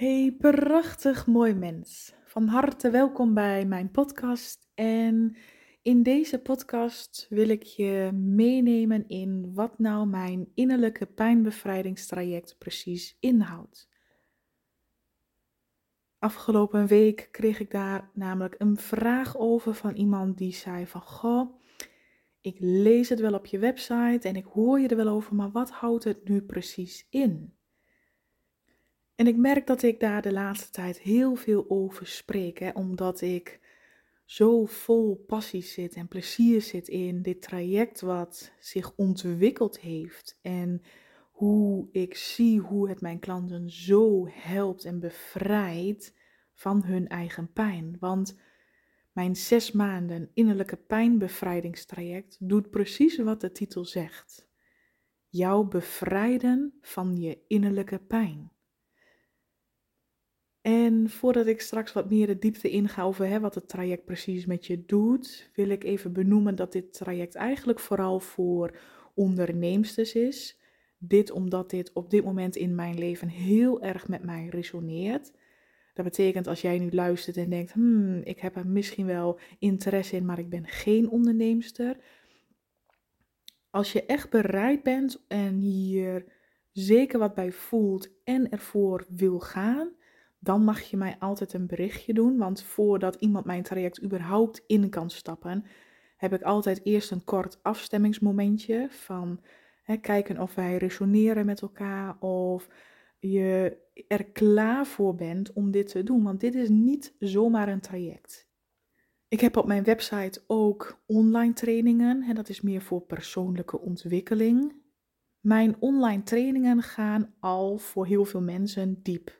Hey, prachtig mooi mens. Van harte welkom bij mijn podcast. En in deze podcast wil ik je meenemen in wat nou mijn innerlijke pijnbevrijdingstraject precies inhoudt. Afgelopen week kreeg ik daar namelijk een vraag over van iemand die zei van goh, ik lees het wel op je website en ik hoor je er wel over, maar wat houdt het nu precies in? En ik merk dat ik daar de laatste tijd heel veel over spreek, omdat ik zo vol passie zit en plezier zit in dit traject wat zich ontwikkeld heeft. En hoe ik zie hoe het mijn klanten zo helpt en bevrijdt van hun eigen pijn. Want mijn zes maanden innerlijke pijnbevrijdingstraject doet precies wat de titel zegt. Jou bevrijden van je innerlijke pijn. En voordat ik straks wat meer de diepte inga over hè, wat het traject precies met je doet, wil ik even benoemen dat dit traject eigenlijk vooral voor onderneemsters is. Dit omdat dit op dit moment in mijn leven heel erg met mij resoneert. Dat betekent als jij nu luistert en denkt, hmm, ik heb er misschien wel interesse in, maar ik ben geen onderneemster. Als je echt bereid bent en hier zeker wat bij voelt en ervoor wil gaan, dan mag je mij altijd een berichtje doen. Want voordat iemand mijn traject überhaupt in kan stappen, heb ik altijd eerst een kort afstemmingsmomentje van hè, kijken of wij resoneren met elkaar of je er klaar voor bent om dit te doen. Want dit is niet zomaar een traject. Ik heb op mijn website ook online trainingen en dat is meer voor persoonlijke ontwikkeling. Mijn online trainingen gaan al voor heel veel mensen diep.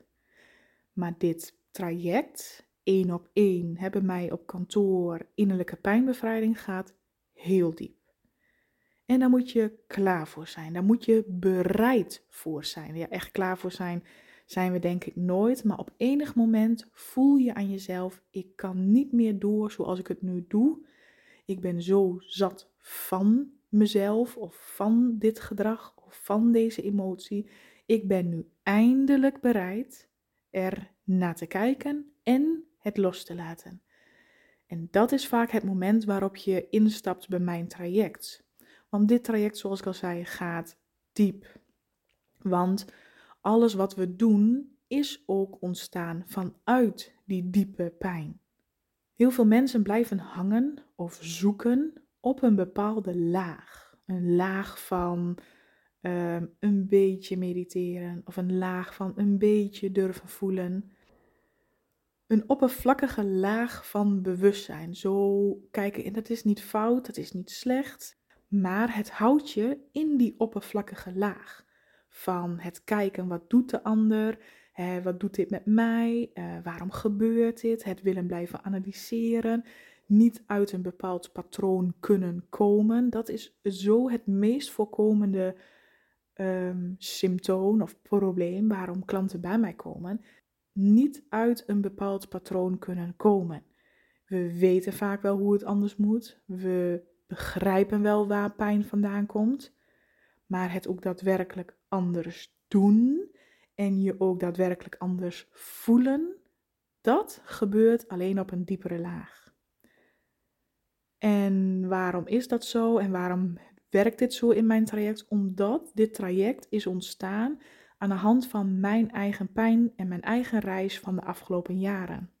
Maar dit traject, één op één, hebben mij op kantoor innerlijke pijnbevrijding gaat heel diep. En daar moet je klaar voor zijn. Daar moet je bereid voor zijn. Ja, echt klaar voor zijn zijn we denk ik nooit. Maar op enig moment voel je aan jezelf: ik kan niet meer door zoals ik het nu doe. Ik ben zo zat van mezelf of van dit gedrag of van deze emotie. Ik ben nu eindelijk bereid er naar te kijken en het los te laten. En dat is vaak het moment waarop je instapt bij mijn traject. Want dit traject, zoals ik al zei, gaat diep. Want alles wat we doen is ook ontstaan vanuit die diepe pijn. Heel veel mensen blijven hangen of zoeken op een bepaalde laag. Een laag van Ehm, een beetje mediteren of een laag van een beetje durven voelen. Een oppervlakkige laag van bewustzijn. Zo kijken, en dat is niet fout, dat is niet slecht, maar het houdt je in die oppervlakkige laag. Van het kijken, wat doet de ander? Hè, wat doet dit met mij? Uh, waarom gebeurt dit? Het willen blijven analyseren. Niet uit een bepaald patroon kunnen komen. Dat is zo het meest voorkomende um, symptoom of probleem waarom klanten bij mij komen, niet uit een bepaald patroon kunnen komen. We weten vaak wel hoe het anders moet. We begrijpen wel waar pijn vandaan komt. Maar het ook daadwerkelijk anders doen en je ook daadwerkelijk anders voelen, dat gebeurt alleen op een diepere laag. En waarom is dat zo en waarom werkt dit zo in mijn traject? Omdat dit traject is ontstaan aan de hand van mijn eigen pijn en mijn eigen reis van de afgelopen jaren.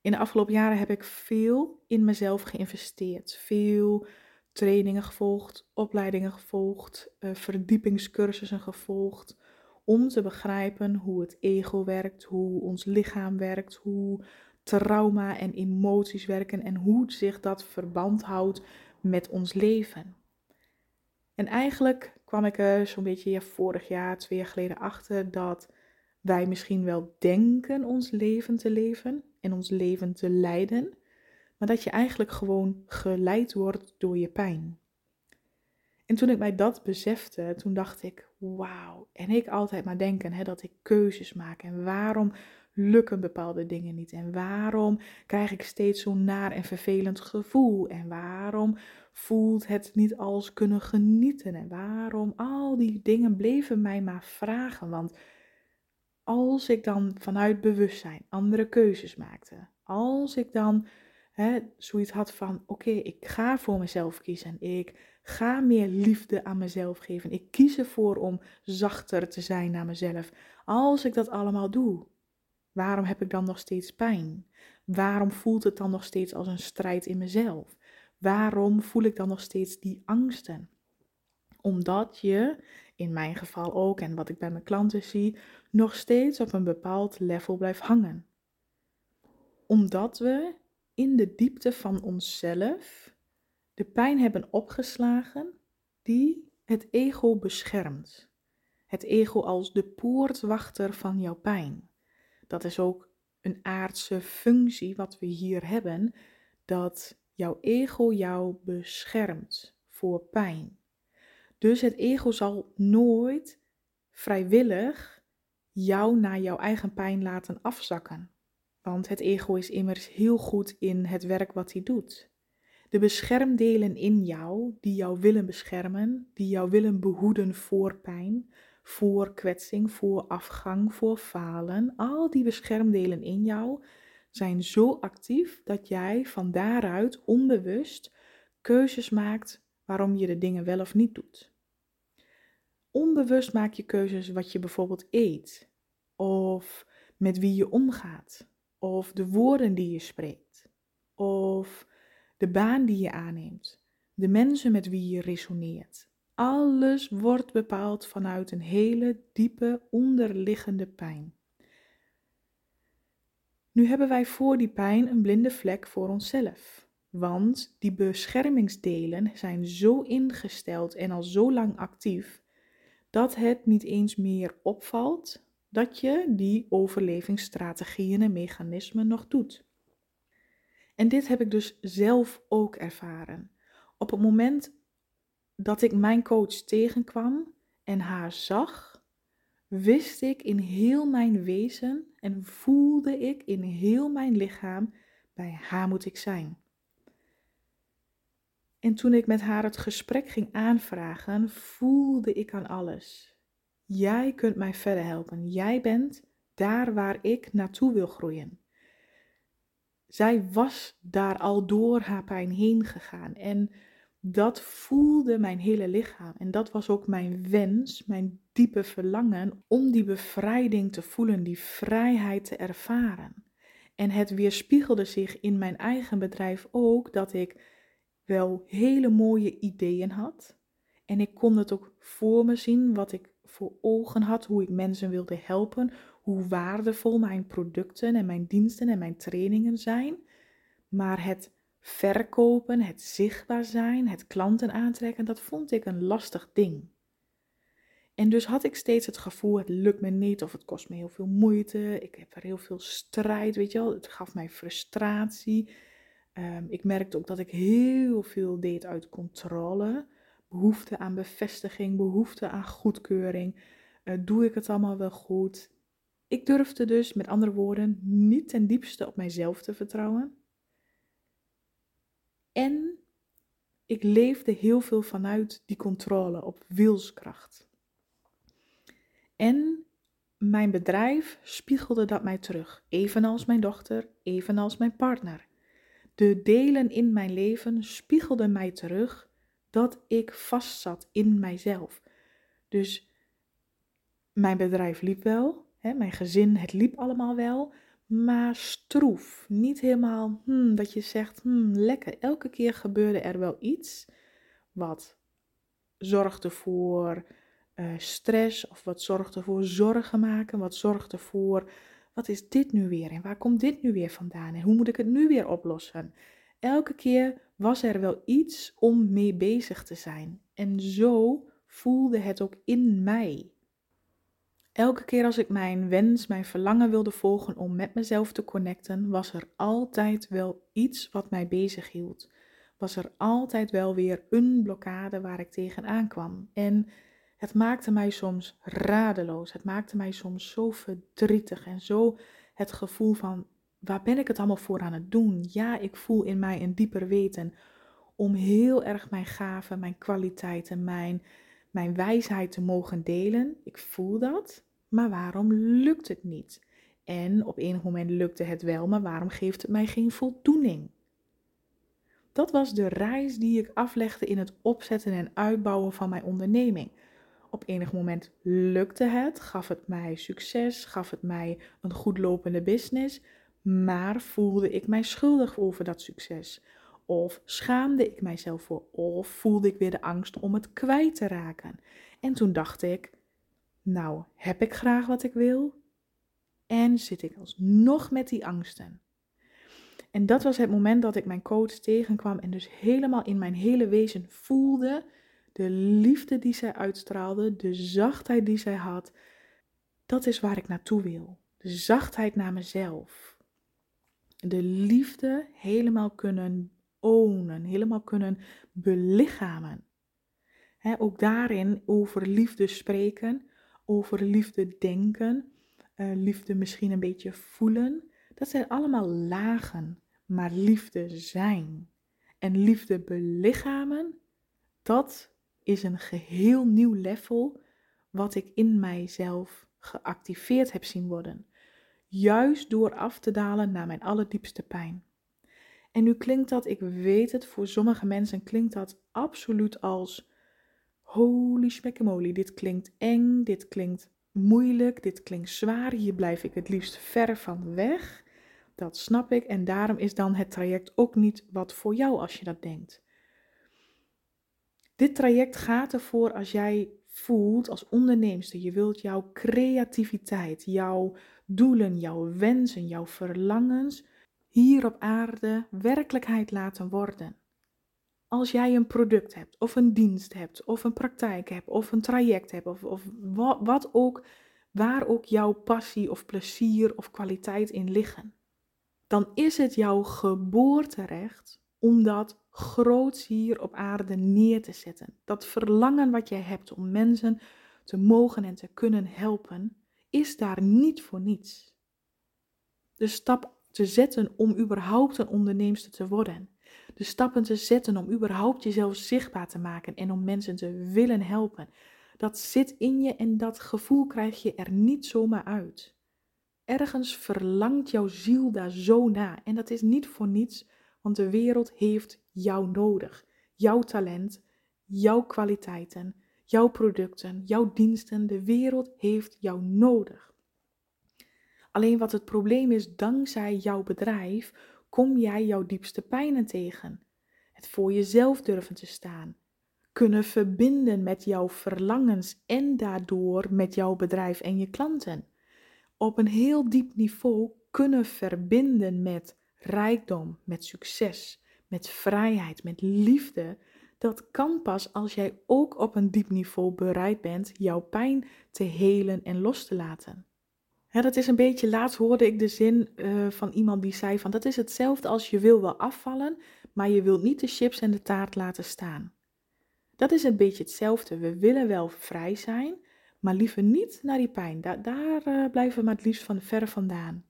In de afgelopen jaren heb ik veel in mezelf geïnvesteerd. Veel trainingen gevolgd, opleidingen gevolgd, uh, verdiepingscursussen gevolgd. Om te begrijpen hoe het ego werkt, hoe ons lichaam werkt, hoe trauma en emoties werken en hoe zich dat verband houdt met ons leven. En eigenlijk kwam ik er zo'n beetje vorig jaar, twee jaar geleden achter dat wij misschien wel denken ons leven te leven en ons leven te leiden, maar dat je eigenlijk gewoon geleid wordt door je pijn. En toen ik mij dat besefte, toen dacht ik, wauw. En ik altijd maar denken hè, dat ik keuzes maak. En waarom lukken bepaalde dingen niet? En waarom krijg ik steeds zo'n naar en vervelend gevoel? En waarom voelt het niet als kunnen genieten? En waarom al die dingen bleven mij maar vragen? Want als ik dan vanuit bewustzijn andere keuzes maakte, als ik dan hè, zoiets had van: oké, ik ga voor mezelf kiezen, ik ga meer liefde aan mezelf geven, ik kies ervoor om zachter te zijn naar mezelf. Als ik dat allemaal doe, waarom heb ik dan nog steeds pijn? Waarom voelt het dan nog steeds als een strijd in mezelf? Waarom voel ik dan nog steeds die angsten? Omdat je, in mijn geval ook en wat ik bij mijn klanten zie, nog steeds op een bepaald level blijft hangen. Omdat we in de diepte van onszelf de pijn hebben opgeslagen die het ego beschermt. Het ego als de poortwachter van jouw pijn. Dat is ook een aardse functie wat we hier hebben, dat jouw ego jou beschermt voor pijn. Dus het ego zal nooit vrijwillig jou naar jouw eigen pijn laten afzakken. Want het ego is immers heel goed in het werk wat hij doet. De beschermdelen in jou, die jou willen beschermen, die jou willen behoeden voor pijn, voor kwetsing, voor afgang, voor falen, al die beschermdelen in jou zijn zo actief dat jij van daaruit onbewust keuzes maakt waarom je de dingen wel of niet doet. Onbewust maak je keuzes wat je bijvoorbeeld eet, of met wie je omgaat, of de woorden die je spreekt, of de baan die je aanneemt, de mensen met wie je resoneert. Alles wordt bepaald vanuit een hele diepe onderliggende pijn. Nu hebben wij voor die pijn een blinde vlek voor onszelf. Want die beschermingsdelen zijn zo ingesteld en al zo lang actief dat het niet eens meer opvalt dat je die overlevingsstrategieën en mechanismen nog doet. En dit heb ik dus zelf ook ervaren. Op het moment dat ik mijn coach tegenkwam en haar zag, wist ik in heel mijn wezen en voelde ik in heel mijn lichaam, bij haar moet ik zijn. En toen ik met haar het gesprek ging aanvragen, voelde ik aan alles. Jij kunt mij verder helpen. Jij bent daar waar ik naartoe wil groeien. Zij was daar al door haar pijn heen gegaan en dat voelde mijn hele lichaam. En dat was ook mijn wens, mijn diepe verlangen om die bevrijding te voelen, die vrijheid te ervaren. En het weerspiegelde zich in mijn eigen bedrijf ook dat ik wel hele mooie ideeën had. En ik kon het ook voor me zien wat ik voor ogen had, hoe ik mensen wilde helpen, hoe waardevol mijn producten en mijn diensten en mijn trainingen zijn. Maar het verkopen, het zichtbaar zijn, het klanten aantrekken, dat vond ik een lastig ding. En dus had ik steeds het gevoel, het lukt me niet of het kost me heel veel moeite. Ik heb er heel veel strijd, weet je wel. Het gaf mij frustratie. Ehm, ik merkte ook dat ik heel veel deed uit controle. Behoefte aan bevestiging, behoefte aan goedkeuring. Uh, doe ik het allemaal wel goed? Ik durfde dus, met andere woorden, niet ten diepste op mijzelf te vertrouwen. En ik leefde heel veel vanuit die controle op wilskracht. En mijn bedrijf spiegelde dat mij terug, evenals mijn dochter, evenals mijn partner. De delen in mijn leven spiegelden mij terug dat ik vastzat in mijzelf. Dus mijn bedrijf liep wel, hè, mijn gezin, het liep allemaal wel, maar stroef. Niet helemaal hmm, dat je zegt, hmm, lekker. Elke keer gebeurde er wel iets wat zorgde voor uh, stress of wat zorgde voor zorgen maken, wat zorgde voor wat is dit nu weer en waar komt dit nu weer vandaan en hoe moet ik het nu weer oplossen? Elke keer was er wel iets om mee bezig te zijn en zo voelde het ook in mij. Elke keer als ik mijn wens, mijn verlangen wilde volgen om met mezelf te connecten, was er altijd wel iets wat mij bezig hield. Was er altijd wel weer een blokkade waar ik tegenaan kwam. En het maakte mij soms radeloos. Het maakte mij soms zo verdrietig en zo het gevoel van waar ben ik het allemaal voor aan het doen? Ja, ik voel in mij een dieper weten om heel erg mijn gaven, mijn kwaliteiten, mijn, mijn wijsheid te mogen delen. Ik voel dat. Maar waarom lukt het niet? En op enig moment lukte het wel, maar waarom geeft het mij geen voldoening? Dat was de reis die ik aflegde in het opzetten en uitbouwen van mijn onderneming. Op enig moment lukte het, gaf het mij succes, gaf het mij een goed lopende business, maar voelde ik mij schuldig over dat succes. Of schaamde ik mijzelf voor, of voelde ik weer de angst om het kwijt te raken. En toen dacht ik, nou, heb ik graag wat ik wil? En zit ik alsnog met die angsten? En dat was het moment dat ik mijn coach tegenkwam en dus helemaal in mijn hele wezen voelde de liefde die zij uitstraalde, de zachtheid die zij had. Dat is waar ik naartoe wil. De zachtheid naar mezelf. De liefde helemaal kunnen ownen, helemaal kunnen belichamen. ook daarin over liefde spreken, over liefde denken, uh, liefde misschien een beetje voelen. Dat zijn allemaal lagen, maar liefde zijn en liefde belichamen, dat is een geheel nieuw level wat ik in mijzelf geactiveerd heb zien worden. Juist door af te dalen naar mijn allerdiepste pijn. En nu klinkt dat, ik weet het, voor sommige mensen klinkt dat absoluut als holy smekkemoly. Dit klinkt eng, dit klinkt moeilijk, dit klinkt zwaar. Hier blijf ik het liefst ver van weg. Dat snap ik en daarom is dan het traject ook niet wat voor jou als je dat denkt. Dit traject gaat ervoor als jij voelt als onderneemster, je wilt jouw creativiteit, jouw doelen, jouw wensen, jouw verlangens hier op aarde werkelijkheid laten worden. Als jij een product hebt, of een dienst hebt, of een praktijk hebt, of een traject hebt, of, of wat, ook, waar ook jouw passie of plezier of kwaliteit in liggen, dan is het jouw geboorterecht om dat groots hier op aarde neer te zetten. Dat verlangen wat jij hebt om mensen te mogen en te kunnen helpen, is daar niet voor niets. De stap te zetten om überhaupt een onderneemster te worden. De stappen te zetten om überhaupt jezelf zichtbaar te maken en om mensen te willen helpen. Dat zit in je en dat gevoel krijg je er niet zomaar uit. Ergens verlangt jouw ziel daar zo na en dat is niet voor niets, want de wereld heeft jou nodig. Jouw talent, jouw kwaliteiten, jouw producten, jouw diensten. De wereld heeft jou nodig. Alleen wat het probleem is, dankzij jouw bedrijf kom jij jouw diepste pijnen tegen. Het voor jezelf durven te staan. Kunnen verbinden met jouw verlangens en daardoor met jouw bedrijf en je klanten. Op een heel diep niveau kunnen verbinden met rijkdom, met succes, met vrijheid, met liefde, dat kan pas als jij ook op een diep niveau bereid bent jouw pijn te helen en los te laten. Dat is een beetje, laatst hoorde ik de zin uh, van iemand die zei van dat is hetzelfde als je wil wel afvallen, maar je wilt niet de chips en de taart laten staan. Dat is een beetje hetzelfde. We willen wel vrij zijn, maar liever niet naar die pijn. Da daar uh, blijven we maar het liefst van ver vandaan.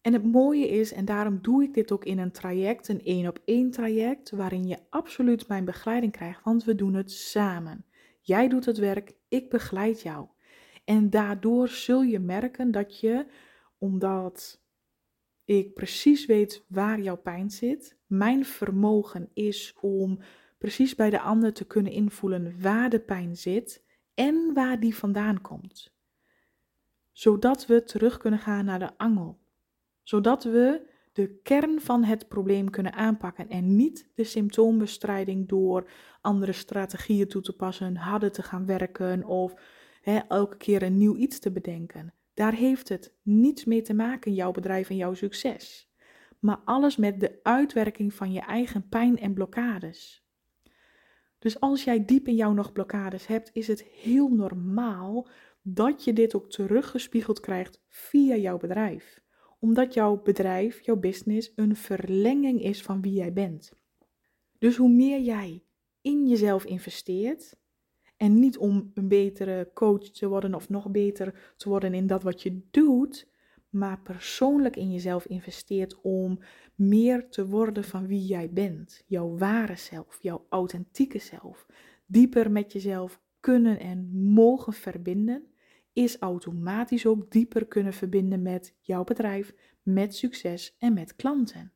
En het mooie is, en daarom doe ik dit ook in een traject, een één op één traject, waarin je absoluut mijn begeleiding krijgt, want we doen het samen. Jij doet het werk, ik begeleid jou. En daardoor zul je merken dat je, omdat ik precies weet waar jouw pijn zit, mijn vermogen is om precies bij de ander te kunnen invoelen waar de pijn zit en waar die vandaan komt. Zodat we terug kunnen gaan naar de angel zodat we de kern van het probleem kunnen aanpakken en niet de symptoombestrijding door andere strategieën toe te passen, harder te gaan werken of elke keer een nieuw iets te bedenken. Daar heeft het niets mee te maken, jouw bedrijf en jouw succes. Maar alles met de uitwerking van je eigen pijn en blokkades. Dus als jij diep in jou nog blokkades hebt, is het heel normaal dat je dit ook teruggespiegeld krijgt via jouw bedrijf omdat jouw bedrijf, jouw business, een verlenging is van wie jij bent. Dus hoe meer jij in jezelf investeert, en niet om een betere coach te worden of nog beter te worden in dat wat je doet, maar persoonlijk in jezelf investeert om meer te worden van wie jij bent. Jouw ware zelf, jouw authentieke zelf. Dieper met jezelf kunnen en mogen verbinden is automatisch ook dieper kunnen verbinden met jouw bedrijf, met succes en met klanten.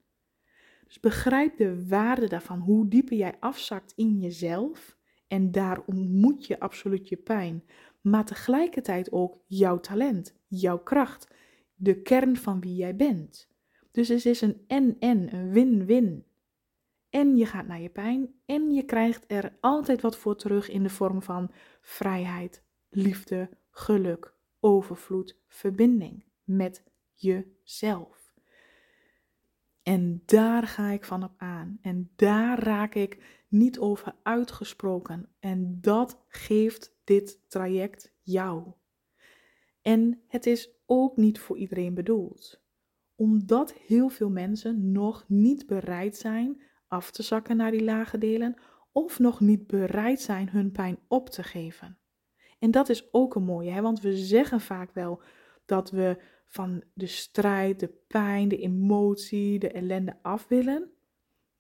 Dus begrijp de waarde daarvan, hoe dieper jij afzakt in jezelf. En daar ontmoet je absoluut je pijn. Maar tegelijkertijd ook jouw talent, jouw kracht, de kern van wie jij bent. Dus het is een en-en, een win-win. En je gaat naar je pijn en je krijgt er altijd wat voor terug in de vorm van vrijheid, liefde, geluk, overvloed, verbinding met jezelf. En daar ga ik van op aan. En daar raak ik niet over uitgesproken. En dat geeft dit traject jou. En het is ook niet voor iedereen bedoeld. Omdat heel veel mensen nog niet bereid zijn af te zakken naar die lage delen of nog niet bereid zijn hun pijn op te geven. En dat is ook een mooie, hè? want we zeggen vaak wel dat we van de strijd, de pijn, de emotie, de ellende af willen.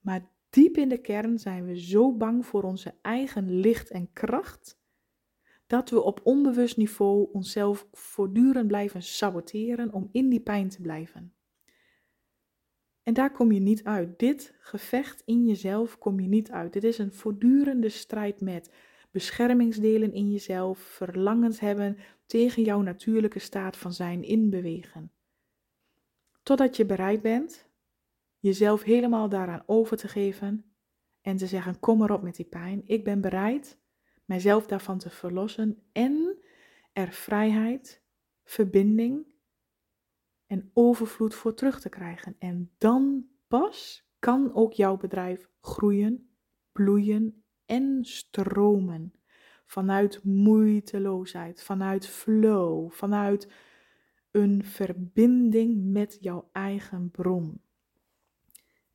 Maar diep in de kern zijn we zo bang voor onze eigen licht en kracht, dat we op onbewust niveau onszelf voortdurend blijven saboteren om in die pijn te blijven. En daar kom je niet uit. Dit gevecht in jezelf kom je niet uit. Dit is een voortdurende strijd met beschermingsdelen in jezelf, verlangens hebben tegen jouw natuurlijke staat van zijn inbewegen. Totdat je bereid bent jezelf helemaal daaraan over te geven en te zeggen: Kom erop met die pijn. Ik ben bereid mijzelf daarvan te verlossen en er vrijheid, verbinding en overvloed voor terug te krijgen. En dan pas kan ook jouw bedrijf groeien, bloeien en stromen. Vanuit moeiteloosheid, vanuit flow, vanuit een verbinding met jouw eigen bron.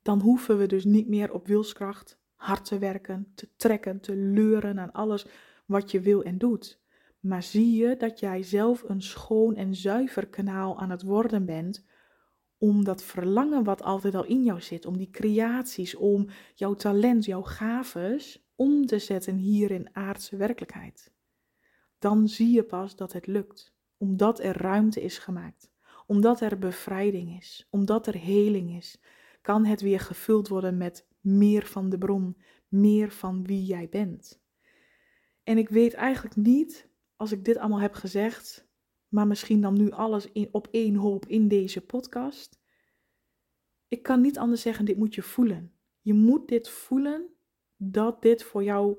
Dan hoeven we dus niet meer op wilskracht hard te werken, te trekken, te leuren aan alles wat je wil en doet. Maar zie je dat jij zelf een schoon en zuiver kanaal aan het worden bent om dat verlangen wat altijd al in jou zit, om die creaties, om jouw talent, jouw gaves om te zetten hier in aardse werkelijkheid. Dan zie je pas dat het lukt, omdat er ruimte is gemaakt, omdat er bevrijding is, omdat er heling is, kan het weer gevuld worden met meer van de bron, meer van wie jij bent. En ik weet eigenlijk niet als ik dit allemaal heb gezegd, maar misschien dan nu alles in, op één hoop in deze podcast. Ik kan niet anders zeggen, dit moet je voelen. Je moet dit voelen dat dit voor jou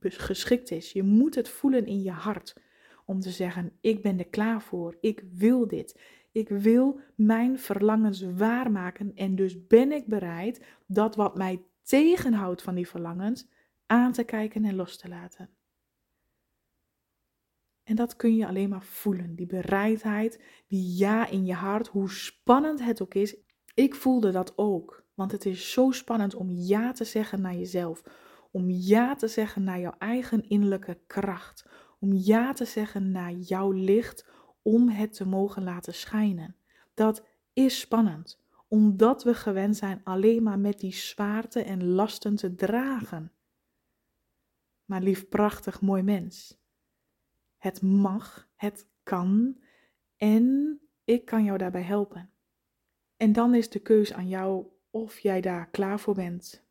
geschikt is. Je moet het voelen in je hart om te zeggen: ik ben er klaar voor. Ik wil dit. Ik wil mijn verlangens waarmaken en dus ben ik bereid dat wat mij tegenhoudt van die verlangens aan te kijken en los te laten. En dat kun je alleen maar voelen. Die bereidheid, die ja in je hart, hoe spannend het ook is. Ik voelde dat ook. Want het is zo spannend om ja te zeggen naar jezelf. Om ja te zeggen naar jouw eigen innerlijke kracht. Om ja te zeggen naar jouw licht. Om het te mogen laten schijnen. Dat is spannend. Omdat we gewend zijn alleen maar met die zwaarte en lasten te dragen. Maar lief, prachtig, mooi mens. Het mag, het kan en ik kan jou daarbij helpen. En dan is de keus aan jou of jij daar klaar voor bent.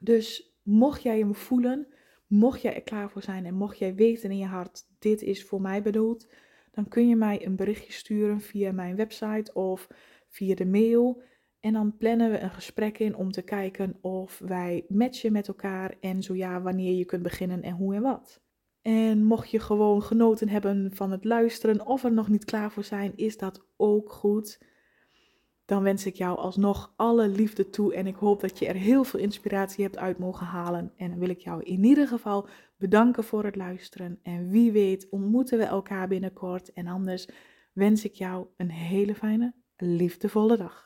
Dus mocht jij hem voelen, mocht jij er klaar voor zijn en mocht jij weten in je hart, dit is voor mij bedoeld, dan kun je mij een berichtje sturen via mijn website of via de mail. En dan plannen we een gesprek in om te kijken of wij matchen met elkaar en zo ja, wanneer je kunt beginnen en hoe en wat. En mocht je gewoon genoten hebben van het luisteren of er nog niet klaar voor zijn, is dat ook goed. Dan wens ik jou alsnog alle liefde toe en ik hoop dat je er heel veel inspiratie hebt uit mogen halen. En wil ik jou in ieder geval bedanken voor het luisteren. En wie weet ontmoeten we elkaar binnenkort. En anders wens ik jou een hele fijne, liefdevolle dag.